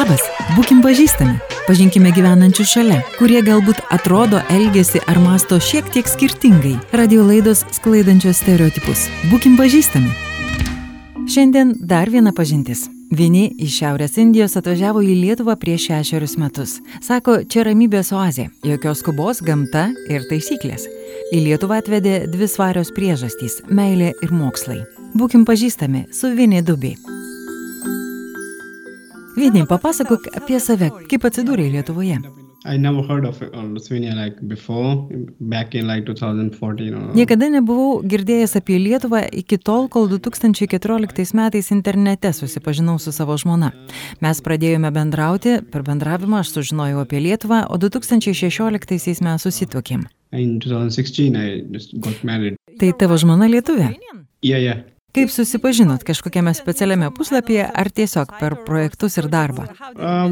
Labas, būkim pažįstami, pažinkime gyvenančius šalia, kurie galbūt atrodo, elgesi ar masto šiek tiek skirtingai. Radio laidos sklaidančios stereotipus. Būkim pažįstami. Šiandien dar viena pažintis. Vieni iš Šiaurės Indijos atvažiavo į Lietuvą prieš šešerius metus. Sako, čia ramybės oazė, jokios skubos, gamta ir taisyklės. Į Lietuvą atvedė dvi svarios priežastys - meilė ir mokslai. Būkim pažįstami su Vinė Dubi. Vinė, papasakok apie save, kaip atsidūrė Lietuvoje. Uh, Lithuania like before, back in like 2014. Or... Niekada nebuvau girdėjęs apie Lietuvą iki tol, kol 2014 metais internete susipažinau su savo žmona. Mes pradėjome bendrauti, per bendravimą aš sužinojau apie Lietuvą, o 2016 mes susitokėm. In 2016, I just got married. Tai tavo žmona Lietuvė? Yeah, yeah. Kaip susipažinot kažkokiame specialiame puslapyje ar tiesiog per projektus ir darbą? Uh, uh,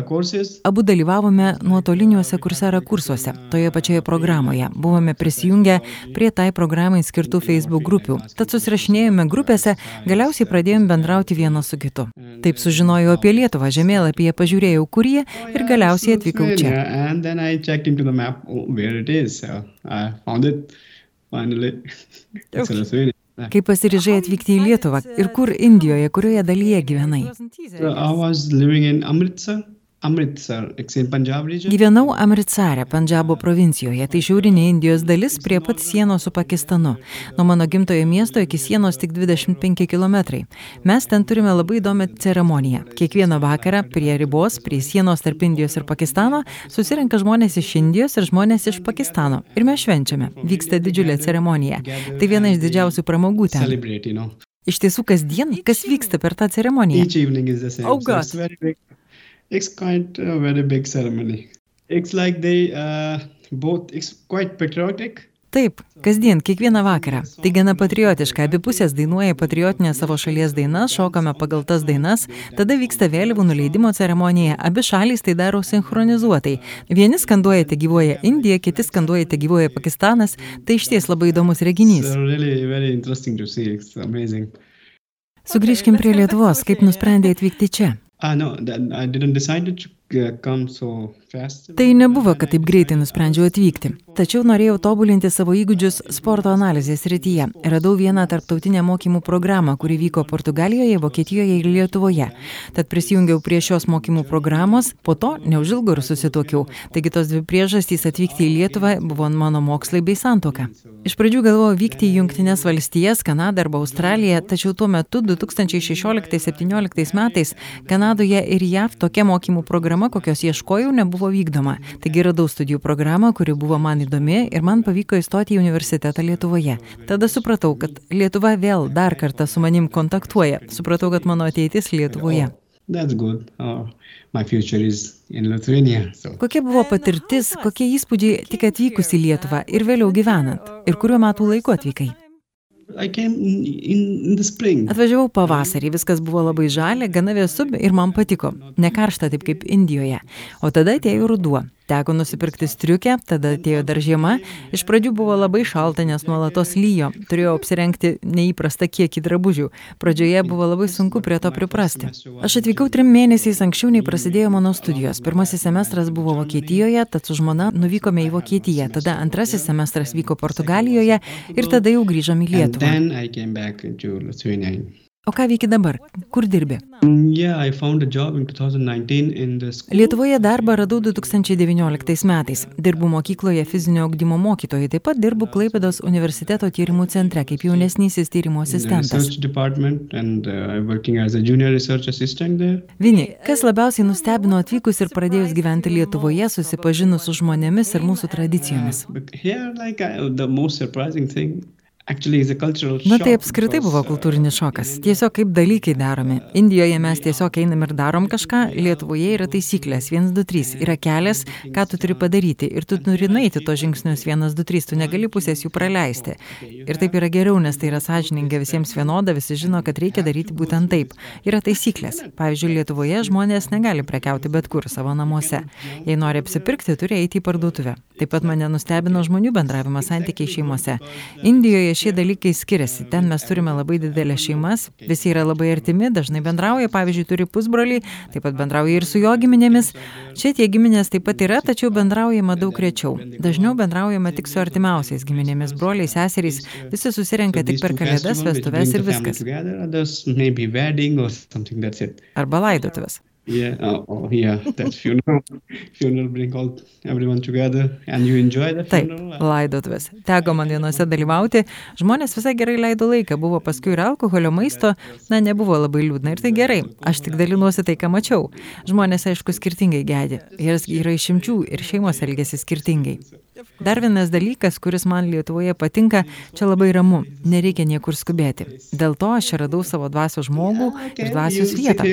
uh. Abu dalyvavome nuotoliniuose kursera kursuose, toje pačioje programoje. Buvome prisijungę prie tai programai skirtų Facebook grupių. Tad susirašinėjome grupėse, galiausiai pradėjome bendrauti vienas su kitu. Taip sužinojau apie Lietuvą, žemėlapyje pažiūrėjau, kur jie ir galiausiai atvykau čia. Finally. It's in Lithuania. Kaip pasiryžai atvykti į Lietuvą ir kur Indijoje, kurioje dalyje gyvenai? So I was living in Amritsar. Amritsar. Gyvenau Amritsare, Pandžabo provincijoje, tai šiaurinė Indijos dalis prie pat sienos su Pakistanu. Nuo mano gimtojo miesto iki sienos tik 25 km. Mes ten turime labai įdomią ceremoniją. Kiekvieną vakarą prie ribos, prie sienos tarp Indijos ir Pakistano, susirenka žmonės iš Indijos ir žmonės iš Pakistano. Ir mes švenčiame. Vyksta didžiulė ceremonija. Tai viena iš didžiausių pramogų ten. Iš tiesų, kasdien, kas vyksta per tą ceremoniją? Oh, God. It's quite a very big ceremony. It's like they uh, both. It's quite patriotic. Taip, kasdien, kiekvieną vakarą. Tai gana patriotiška, abi pusės dainuoja patriotinę savo šalies dainas, šokame pagal tas dainas, tada vyksta vėliavų nuleidimo ceremonija, abi šalys tai daro sinchronizuotai. Vieni skanduoja te gyvoja Indija, kiti skanduoja te gyvoja Pakistanas, tai iš ties labai įdomus reginys. So really very interesting to see. It's amazing. Sugrįžkim prie Lietuvos, kaip nusprendė atvykti čia. Uh, no, that, I didn't decide to uh, come so. Tai nebuvo, kad taip greitai nusprendžiau atvykti. Tačiau norėjau tobulinti savo įgūdžius sporto analizės rytyje. Radau vieną tarptautinę mokymų programą, kuri vyko Portugalijoje, Vokietijoje ir Lietuvoje. Tad prisijungiau prie šios mokymų programos, po to neužilgo ir susitokiau. Taigi tos dvi priežastys atvykti į Lietuvą buvo mano mokslai bei santoka. Iš pradžių galvojau vykti į Junktinės valstijas, Kanadą arba Australiją, tačiau tuo metu 2016-2017 metais Kanadoje ir JAV tokia mokymų programa, kokios ieškojau, nebuvo vykdoma. Taigi radau studijų programą, kuri buvo man įdomi ir man pavyko įstoti į universitetą Lietuvoje. Tada supratau, kad Lietuva vėl dar kartą su manim kontaktuoja. Supratau, kad mano ateitis Lietuvoje. Lithuania. So Kokia buvo patirtis, kokie įspūdžiai tik atvykus į Lietuvą ir vėliau gyvenant? Ir kuriuo metų laiku atvykai? Atvažiavau pavasarį, viskas buvo labai žalia, gana vėsu ir man patiko. Ne karšta taip kaip Indijoje. O tada atėjo ruduo. Teko nusipirkti striukę, tada atėjo dar žiema. Iš pradžių buvo labai šalta, nes nuolatos lyjo. Turėjau apsirengti neįprastą kiekį drabužių. Pradžioje buvo labai sunku prie to priprasti. Aš atvykau trim mėnesiais anksčiau nei prasidėjo mano studijos. Pirmasis semestras buvo Vokietijoje, tad su žmona nuvykome į Vokietiją. Tada antrasis semestras vyko Portugalijoje ir tada jau grįžom į Lietuvą. O ką veiki dabar? Kur dirbi? Mm, Yeah, I found a job in 2019 in the school. Lietuvoje darbą radau 2019 metais. Dirbu mokykloje fizinio augdymo mokytojai, taip pat dirbu Klaipėdos universiteto tyrimų centre kaip jaunesnysis tyrimo asistentas. uh. Vini, kas labiausiai nustebino atvykus ir pradėjus gyventi Lietuvoje, susipažinus su žmonėmis ir mūsų tradicijomis? Na tai apskritai buvo uh, kultūrinis šokas. Tiesiog kaip dalykai daromi. Indijoje mes tiesiog einam ir darom kažką, Lietuvoje yra taisyklės 1, 2, 3. Yra kelias, ką tu turi padaryti. Ir tu turi nueiti to žingsnius 1, 2, 3. Tu negali pusės jų praleisti. Ir taip yra geriau, nes tai yra sąžininga visiems vienoda, visi žino, kad reikia daryti būtent taip. Yra taisyklės. Pavyzdžiui, Lietuvoje žmonės negali prekiauti bet kur savo namuose. Jei nori apsipirkti, turi eiti į parduotuvę. Taip pat mane nustebino žmonių bendravimas santykiai šeimose. Indijoje šie dalykai skiriasi. Ten mes turime labai didelės šeimas, visi yra labai artimi, dažnai bendrauja, pavyzdžiui, turi pusbrolį, taip pat bendrauja ir su jo giminėmis. Čia tie giminės taip pat yra, tačiau bendraujama daug rečiau. Dažniau bendraujama tik su artimiausiais giminėmis, broliai, seserys, visi susirenka tik per kalėdas, vestuves ir viskas. Arba laidotuvės. Yeah, oh, oh yeah, that funeral. funeral bring all everyone together and you enjoy the funeral. Taip, laidotuvės. Teko man vienose dalyvauti, žmonės visai gerai leido laiką, buvo paskui ir alkoholio, maisto, na, nebuvo labai liūdna ir tai gerai. Aš tik dalinuosi tai, ką mačiau. Žmonės, aišku, skirtingai gedi. Ir yra išimčių ir šeimos elgesi skirtingai. Dar vienas dalykas, kuris man Lietuvoje patinka, čia labai ramu, nereikia niekur skubėti. Dėl to aš radau savo dvasios žmogų ir dvasios vietą.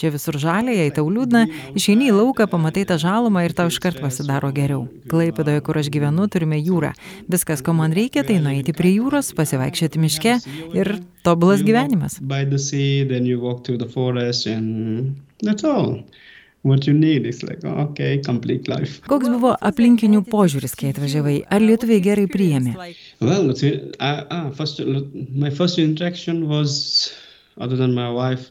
Čia visur žalia, jei tau liūdna, išeini į lauką, pamatai tą žalumą ir tau iškart pasidaro geriau. Klaipidoje, kur aš gyvenu, turime jūrą. Viskas, ko man reikia, tai nueiti prie jūros, pasivaikščioti miške ir tobulas gyvenimas. That's all what you need is like, okay, complete life. Koks buvo aplinkinių požiūris, kai atvažiavai? Ar lietuviai gerai priėmė? Well, see, uh, uh, first, my first interaction was other than my wife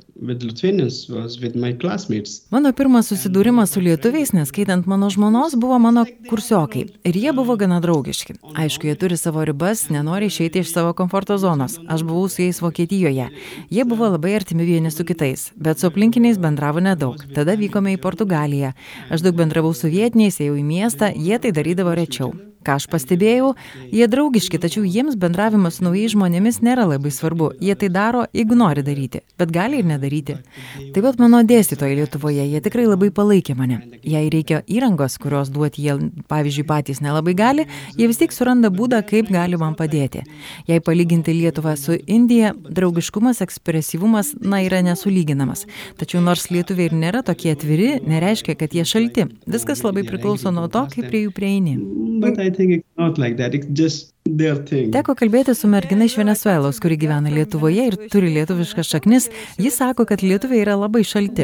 Mano pirmas susidūrimas su lietuviais, neskaitant mano žmonos, buvo mano kursiokai. Ir jie buvo gana draugiški. Aišku, jie turi savo ribas, nenori išeiti iš savo komforto zonos. Aš buvau su jais Vokietijoje. Jie buvo labai artimi vieni su kitais, bet su aplinkiniais bendravo nedaug. Tada vykome į Portugaliją. Aš daug bendravau su vietiniais, ėjau į miestą, jie tai darydavo rečiau. Ką aš pastebėjau, jie draugiški, tačiau jiems bendravimas su naujais žmonėmis nėra labai svarbu. Jie tai daro, jeigu nori daryti, bet gali ir nedaryti. Taip pat mano dėstytojai Lietuvoje, jie tikrai labai palaikė mane. Jei reikia įrangos, kurios duoti jie, pavyzdžiui, patys nelabai gali, jie vis tiek suranda būdą, kaip gali man padėti. Jei palyginti Lietuvą su Indija, draugiškumas, ekspresyvumas, na, yra nesulyginamas. Tačiau nors lietuviai ir nėra tokie atviri, nereiškia, kad jie šalti. Viskas labai priklauso nuo to, kaip prie jų prieini. But I think it's not like that. It's just. Teko kalbėti su mergina iš Venezuelos, kuri gyvena Lietuvoje ir turi lietuviškas šaknis. Jis sako, kad lietuviai yra labai šalti.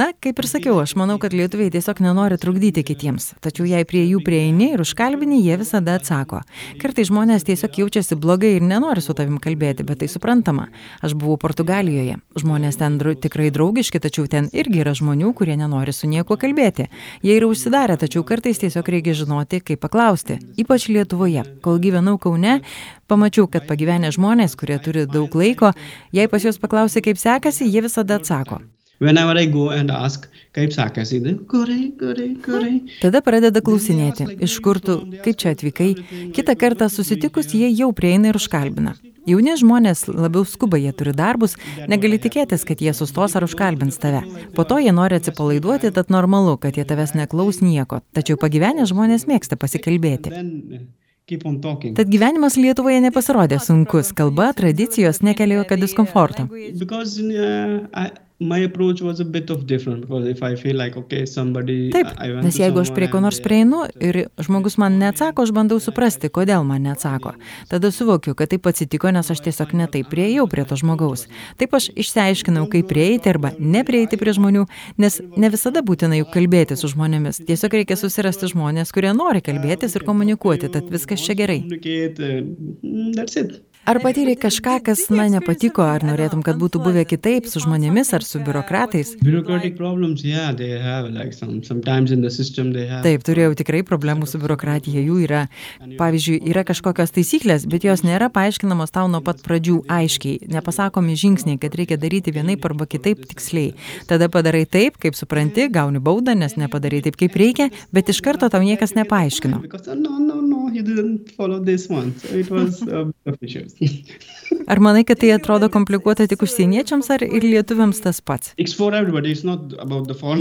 Na, kaip ir sakiau, aš manau, kad lietuviai tiesiog nenori trukdyti kitiems. Tačiau jei prie jų prieini ir užkalbini, jie visada atsako. Kartai žmonės tiesiog jaučiasi blogai ir nenori su tavim kalbėti, bet tai suprantama. Aš buvau Portugalijoje. Žmonės ten dra tikrai draugiški, tačiau ten irgi yra žmonių, kurie nenori su niekuo kalbėti. Jie yra užsidarę, tačiau kartais tiesiog reikia žinoti, kaip paklausti. Ypač Lietuvoje. Kol gyvenau Kaune, pamačiau, kad pagyvenę žmonės, kurie turi daug laiko, jei pas juos paklausia, kaip sekasi, jie visada atsako. Whenever I go and ask, kaip sekasi, gerai, gerai, gerai. Tada pradeda klausinėti, iš kur tu, kaip čia atvykai. Kitą kartą susitikus, jie jau prieina ir užkalbina. Jauni žmonės labiau skuba, jie turi darbus, negali tikėtis, kad jie sustos ar užkalbins tave. Po to jie nori atsipalaiduoti, tad normalu, kad jie tavęs neklaus nieko. Tačiau pagyvenę žmonės mėgsta pasikalbėti. Tad gyvenimas Lietuvoje nepasirodė sunkus, kalba, tradicijos nekelia jokio diskomforto. Because, uh, I, my approach was a bit of different because if I feel like okay somebody Taip, nes jeigu aš prie ko nors prieinu ir žmogus man neatsako, aš bandau suprasti, kodėl man neatsako. Tada suvokiu, kad taip atsitiko, nes aš tiesiog netaip prieėjau prie to žmogaus. Taip aš išsiaiškinau, kaip prieiti arba neprieiti prie žmonių, nes ne visada būtina juk kalbėti su žmonėmis. Tiesiog reikia susirasti žmonės, kurie nori kalbėtis ir komunikuoti, tad viskas čia gerai. Ar patyrei kažką, kas, na, nepatiko, ar norėtum, kad būtų buvę kitaip su žmonėmis ar su biurokratais? Taip, turėjau tikrai problemų su biurokratija, jų yra. Pavyzdžiui, yra kažkokios taisyklės, bet jos nėra paaiškinamos tau nuo pat pradžių aiškiai, nepasakomi žingsniai, kad reikia daryti vienaip arba kitaip tiksliai. Tada padarai taip, kaip supranti, gauni baudą, nes nepadarai taip, kaip reikia, bet iš karto tau niekas nepaaiškino. No, no, no, so was, uh, Ar manai, kad tai atrodo komplikuota tik užsieniečiams ar ir lietuviams tas pats?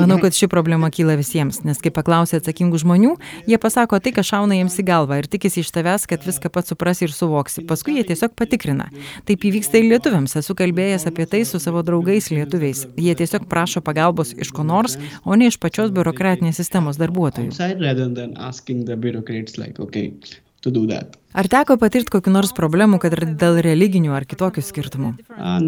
Manau, kad ši problema kyla visiems, nes kai paklausia atsakingų žmonių, jie pasako tai, kas šauna jiems į galvą ir tikisi iš tavęs, kad viską pats suprasi ir suvoksi. Paskui jie tiesiog patikrina. Taip įvyksta ir lietuviams. Esu kalbėjęs apie tai su savo draugais lietuviais. Jie tiesiog prašo pagalbos iš ko nors, o ne iš pačios biurokratinės sistemos darbuotojų. Ar teko patirti kokiu nors problemu, kad ir dėl religinių ar kitokių skirtumų? Um,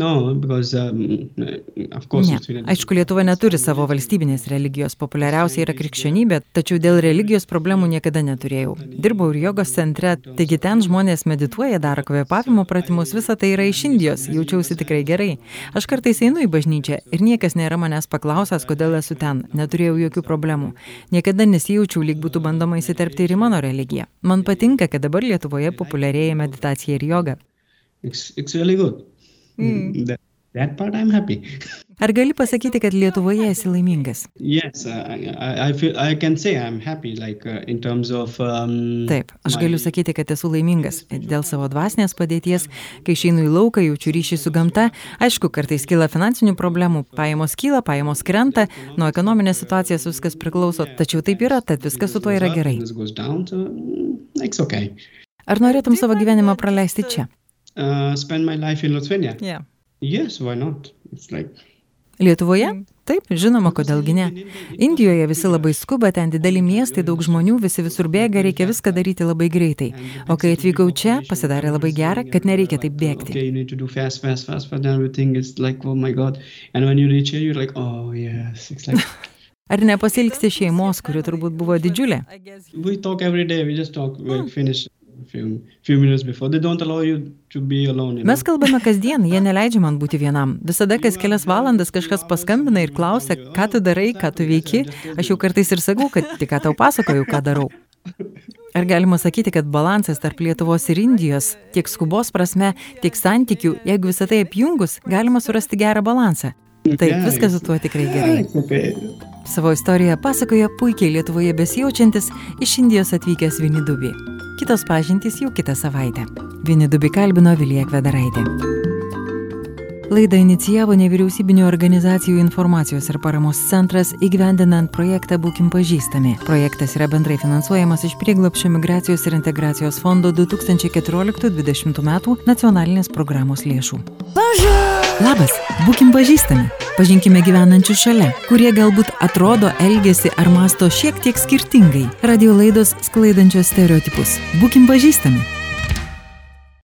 Ne. Aišku, Lietuva neturi savo valstybinės religijos, populiariausia yra krikščionybė, tačiau dėl religijos problemų niekada neturėjau. Dirbau ir jogos centre, taigi ten žmonės medituoja, daro kvėpavimo pratimus, visa tai yra iš Indijos, jaučiausi tikrai gerai. Aš kartais einu į bažnyčią ir niekas nėra manęs paklausęs, kodėl esu ten, neturėjau jokių problemų. Niekada nesijaučiau, lyg būtų bandoma įsiterpti ir į mano religiją. Man patinka, kad dabar Lietuvoje populiarėja meditacija ir joga. It's, it's really good. That, that part I'm happy. Ar gali pasakyti, kad Lietuvoje esi laimingas? yes, I, I, feel I can say I'm happy, like uh, in terms of. Um, Taip, aš galiu sakyti, kad esu laimingas dėl savo dvasinės padėties, kai išeinu į lauką, jaučiu ryšį su gamta, aišku, kartais kyla finansinių problemų, pajamos kyla, pajamos krenta, nuo ekonominės situacijos viskas priklauso, tačiau taip yra, tad viskas su tuo yra gerai. Mm. Ar norėtum savo gyvenimą praleisti čia? Uh, spend my life in Lithuania. Yeah. Yes, why not? It's like Lietuvoje? Taip, žinoma, kodėlgi ne. Indijoje visi labai skuba, ten dideli miestai, daug žmonių, visi visur bėga, reikia viską daryti labai greitai. O kai atvykau čia, pasidarė labai gera, kad nereikia taip bėgti. okay, you need to do fast, fast, fast, but then everything is like, oh my god. And when you reach here, you're like, oh yes. It's like Ar nepasilgsti šeimos, kuri turbūt buvo didžiulė? Mes kalbame kasdien, jie neleidžia man būti vienam. Visada kas kelias valandas kažkas paskambina ir klausia, ką tu darai, ką tu veiki. Aš jau kartais ir sakau, kad tik ką tau pasakoju, ką darau. Ar galima sakyti, kad balansas tarp Lietuvos ir Indijos, tiek skubos prasme, tiek santykių, jeigu visą tai apjungus, galima surasti gerą balansą? Taip, viskas su tuo tikrai gerai. Savo istoriją pasakoja puikiai Lietuvoje besijaučiantis iš Indijos atvykęs Vinidubi. Kitos pažintys jau kitą savaitę. Vinidubi kalbino Vilija Kvedaraitė. Laidą inicijavo nevyriausybinio organizacijų informacijos ir paramos centras įgyvendinant projektą Būkim pažįstami. Projektas yra bendrai finansuojamas iš prieglapščio migracijos ir integracijos fondo 2014-2020 metų nacionalinės programos lėšų. Labas, būkim pažįstami. Pažinkime gyvenančius šalia, kurie galbūt atrodo, elgesi ar masto šiek tiek skirtingai. Radio laidos sklaidančios stereotipus. Būkim pažįstami.